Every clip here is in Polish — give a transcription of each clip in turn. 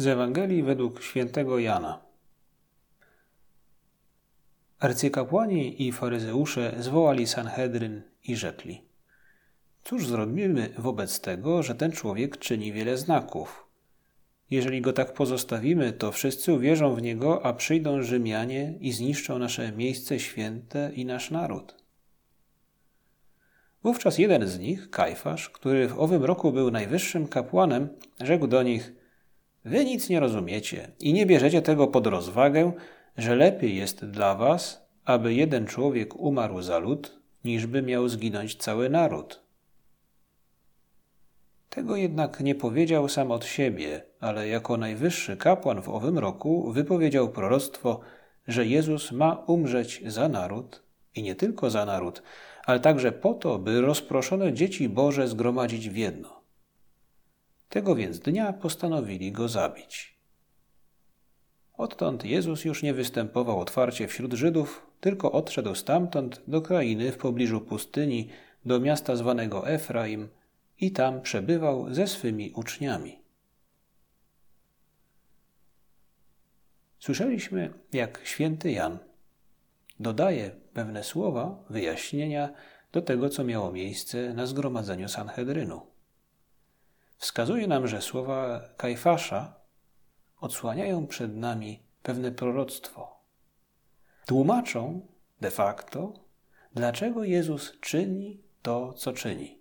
Z Ewangelii według świętego Jana. Arcykapłani i faryzeusze zwołali Sanhedryn i rzekli: Cóż zrobimy wobec tego, że ten człowiek czyni wiele znaków? Jeżeli go tak pozostawimy, to wszyscy uwierzą w niego, a przyjdą Rzymianie i zniszczą nasze miejsce święte i nasz naród. Wówczas jeden z nich, Kajfasz, który w owym roku był najwyższym kapłanem, rzekł do nich: Wy nic nie rozumiecie i nie bierzecie tego pod rozwagę, że lepiej jest dla was, aby jeden człowiek umarł za lud, niżby miał zginąć cały naród. Tego jednak nie powiedział sam od siebie, ale jako najwyższy kapłan w owym roku wypowiedział proroctwo, że Jezus ma umrzeć za naród i nie tylko za naród, ale także po to, by rozproszone dzieci Boże zgromadzić w jedno. Tego więc dnia postanowili go zabić. Odtąd Jezus już nie występował otwarcie wśród Żydów, tylko odszedł stamtąd do krainy w pobliżu pustyni, do miasta zwanego Efraim i tam przebywał ze swymi uczniami. Słyszeliśmy, jak święty Jan dodaje pewne słowa, wyjaśnienia do tego, co miało miejsce na zgromadzeniu Sanhedrynu. Wskazuje nam, że słowa Kajfasza odsłaniają przed nami pewne proroctwo. Tłumaczą de facto, dlaczego Jezus czyni to, co czyni.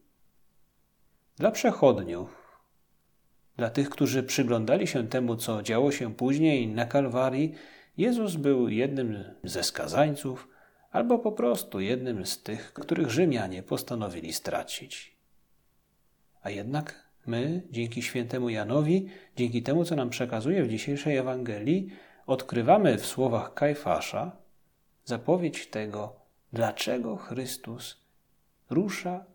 Dla przechodniów, dla tych, którzy przyglądali się temu, co działo się później na Kalwarii, Jezus był jednym ze skazańców, albo po prostu jednym z tych, których Rzymianie postanowili stracić. A jednak my, dzięki świętemu Janowi, dzięki temu, co nam przekazuje w dzisiejszej Ewangelii, odkrywamy w słowach Kajfasza zapowiedź tego, dlaczego Chrystus rusza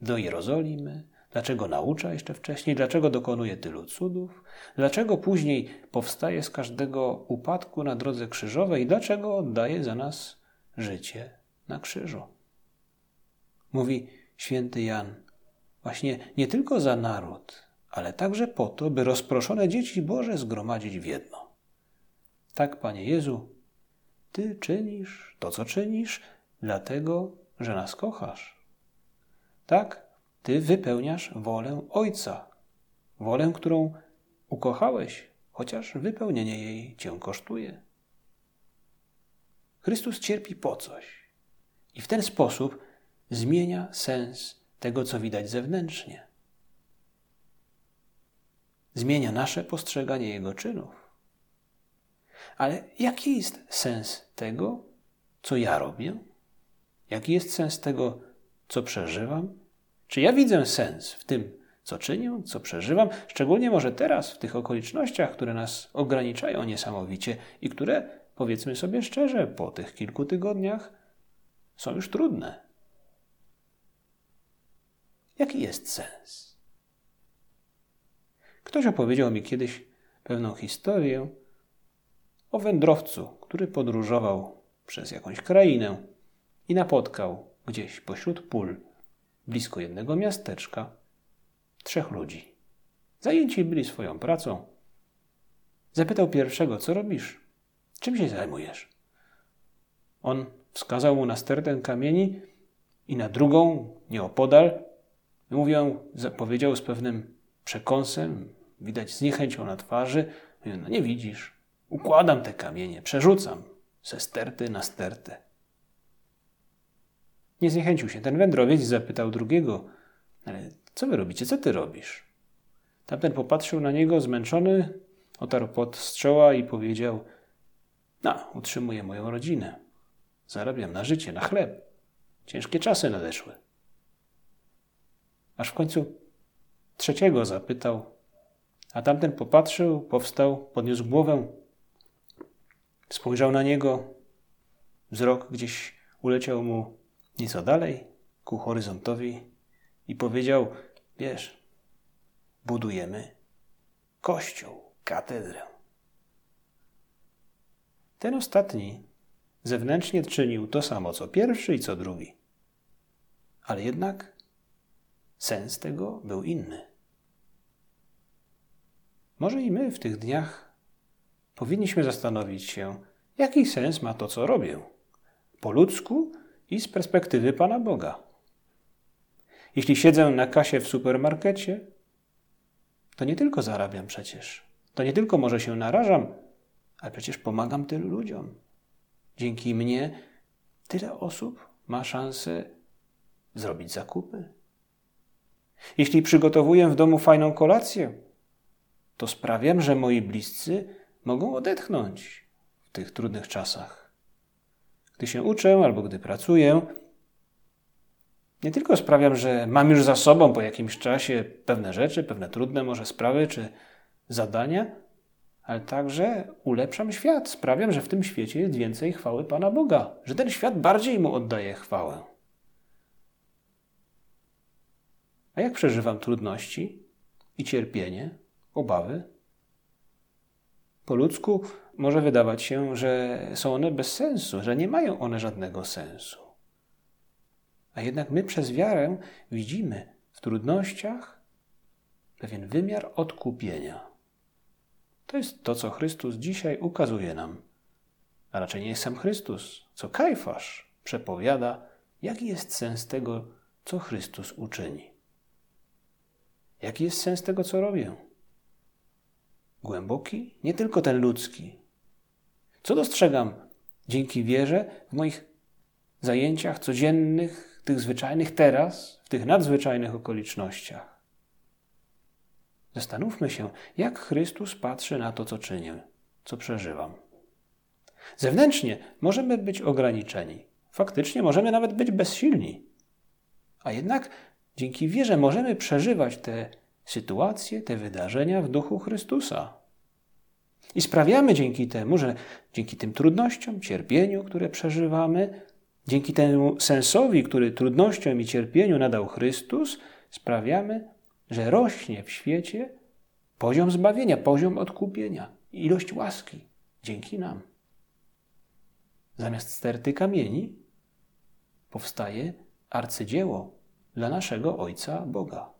do Jerozolimy, dlaczego naucza jeszcze wcześniej, dlaczego dokonuje tylu cudów, dlaczego później powstaje z każdego upadku na drodze krzyżowej, dlaczego oddaje za nas życie na krzyżu. Mówi święty Jan, właśnie nie tylko za naród, ale także po to, by rozproszone dzieci Boże zgromadzić w jedno. Tak, Panie Jezu, Ty czynisz to, co czynisz, dlatego, że nas kochasz. Tak, Ty wypełniasz wolę Ojca, wolę, którą ukochałeś, chociaż wypełnienie jej Cię kosztuje. Chrystus cierpi po coś i w ten sposób zmienia sens tego, co widać zewnętrznie. Zmienia nasze postrzeganie Jego czynów. Ale jaki jest sens tego, co ja robię? Jaki jest sens tego, co przeżywam? Czy ja widzę sens w tym, co czynię, co przeżywam, szczególnie może teraz, w tych okolicznościach, które nas ograniczają niesamowicie i które powiedzmy sobie szczerze, po tych kilku tygodniach są już trudne. Jaki jest sens? Ktoś opowiedział mi kiedyś pewną historię o wędrowcu, który podróżował przez jakąś krainę i napotkał gdzieś pośród pól, blisko jednego miasteczka, trzech ludzi. Zajęci byli swoją pracą. Zapytał pierwszego, co robisz? Czym się zajmujesz? On wskazał mu na stertę kamieni i na drugą, nieopodal. Mówią, powiedział z pewnym przekąsem, widać z niechęcią na twarzy. Mówię, no nie widzisz, układam te kamienie, przerzucam ze sterty na stertę. Nie zniechęcił się. Ten wędrowiec zapytał drugiego, ale co wy robicie, co ty robisz? Tamten popatrzył na niego zmęczony, otarł pod z czoła i powiedział – no, utrzymuję moją rodzinę. Zarabiam na życie, na chleb. Ciężkie czasy nadeszły. Aż w końcu trzeciego zapytał, a tamten popatrzył, powstał, podniósł głowę, spojrzał na niego. Wzrok gdzieś uleciał mu nieco dalej, ku horyzontowi i powiedział: Wiesz, budujemy kościół, katedrę. Ten ostatni zewnętrznie czynił to samo co pierwszy i co drugi. Ale jednak sens tego był inny. może i my w tych dniach powinniśmy zastanowić się, jaki sens ma to, co robię, po ludzku i z perspektywy Pana Boga. Jeśli siedzę na kasie w supermarkecie, to nie tylko zarabiam przecież, to nie tylko może się narażam, ale przecież pomagam tylu ludziom. Dzięki mnie tyle osób ma szansę zrobić zakupy. Jeśli przygotowuję w domu fajną kolację, to sprawiam, że moi bliscy mogą odetchnąć w tych trudnych czasach. Gdy się uczę albo gdy pracuję, nie tylko sprawiam, że mam już za sobą po jakimś czasie pewne rzeczy, pewne trudne może sprawy czy zadania, ale także ulepszam świat. Sprawiam, że w tym świecie jest więcej chwały Pana Boga, że ten świat bardziej mu oddaje chwałę. A jak przeżywam trudności i cierpienie, obawy? Po ludzku może wydawać się, że są one bez sensu, że nie mają one żadnego sensu. A jednak my przez wiarę widzimy w trudnościach pewien wymiar odkupienia. To jest to, co Chrystus dzisiaj ukazuje nam. A raczej nie jest sam Chrystus, co Kajfasz przepowiada, jaki jest sens tego, co Chrystus uczyni. Jaki jest sens tego, co robię? Głęboki, nie tylko ten ludzki. Co dostrzegam dzięki wierze w moich zajęciach codziennych, tych zwyczajnych teraz, w tych nadzwyczajnych okolicznościach? Zastanówmy się, jak Chrystus patrzy na to, co czynię, co przeżywam. Zewnętrznie możemy być ograniczeni. Faktycznie możemy nawet być bezsilni. A jednak dzięki wierze możemy przeżywać te sytuacje, te wydarzenia w duchu Chrystusa. I sprawiamy dzięki temu, że dzięki tym trudnościom, cierpieniu, które przeżywamy, dzięki temu sensowi, który trudnościom i cierpieniu nadał Chrystus, sprawiamy, że rośnie w świecie poziom zbawienia, poziom odkupienia, ilość łaski dzięki nam. Zamiast sterty kamieni powstaje arcydzieło dla naszego Ojca Boga.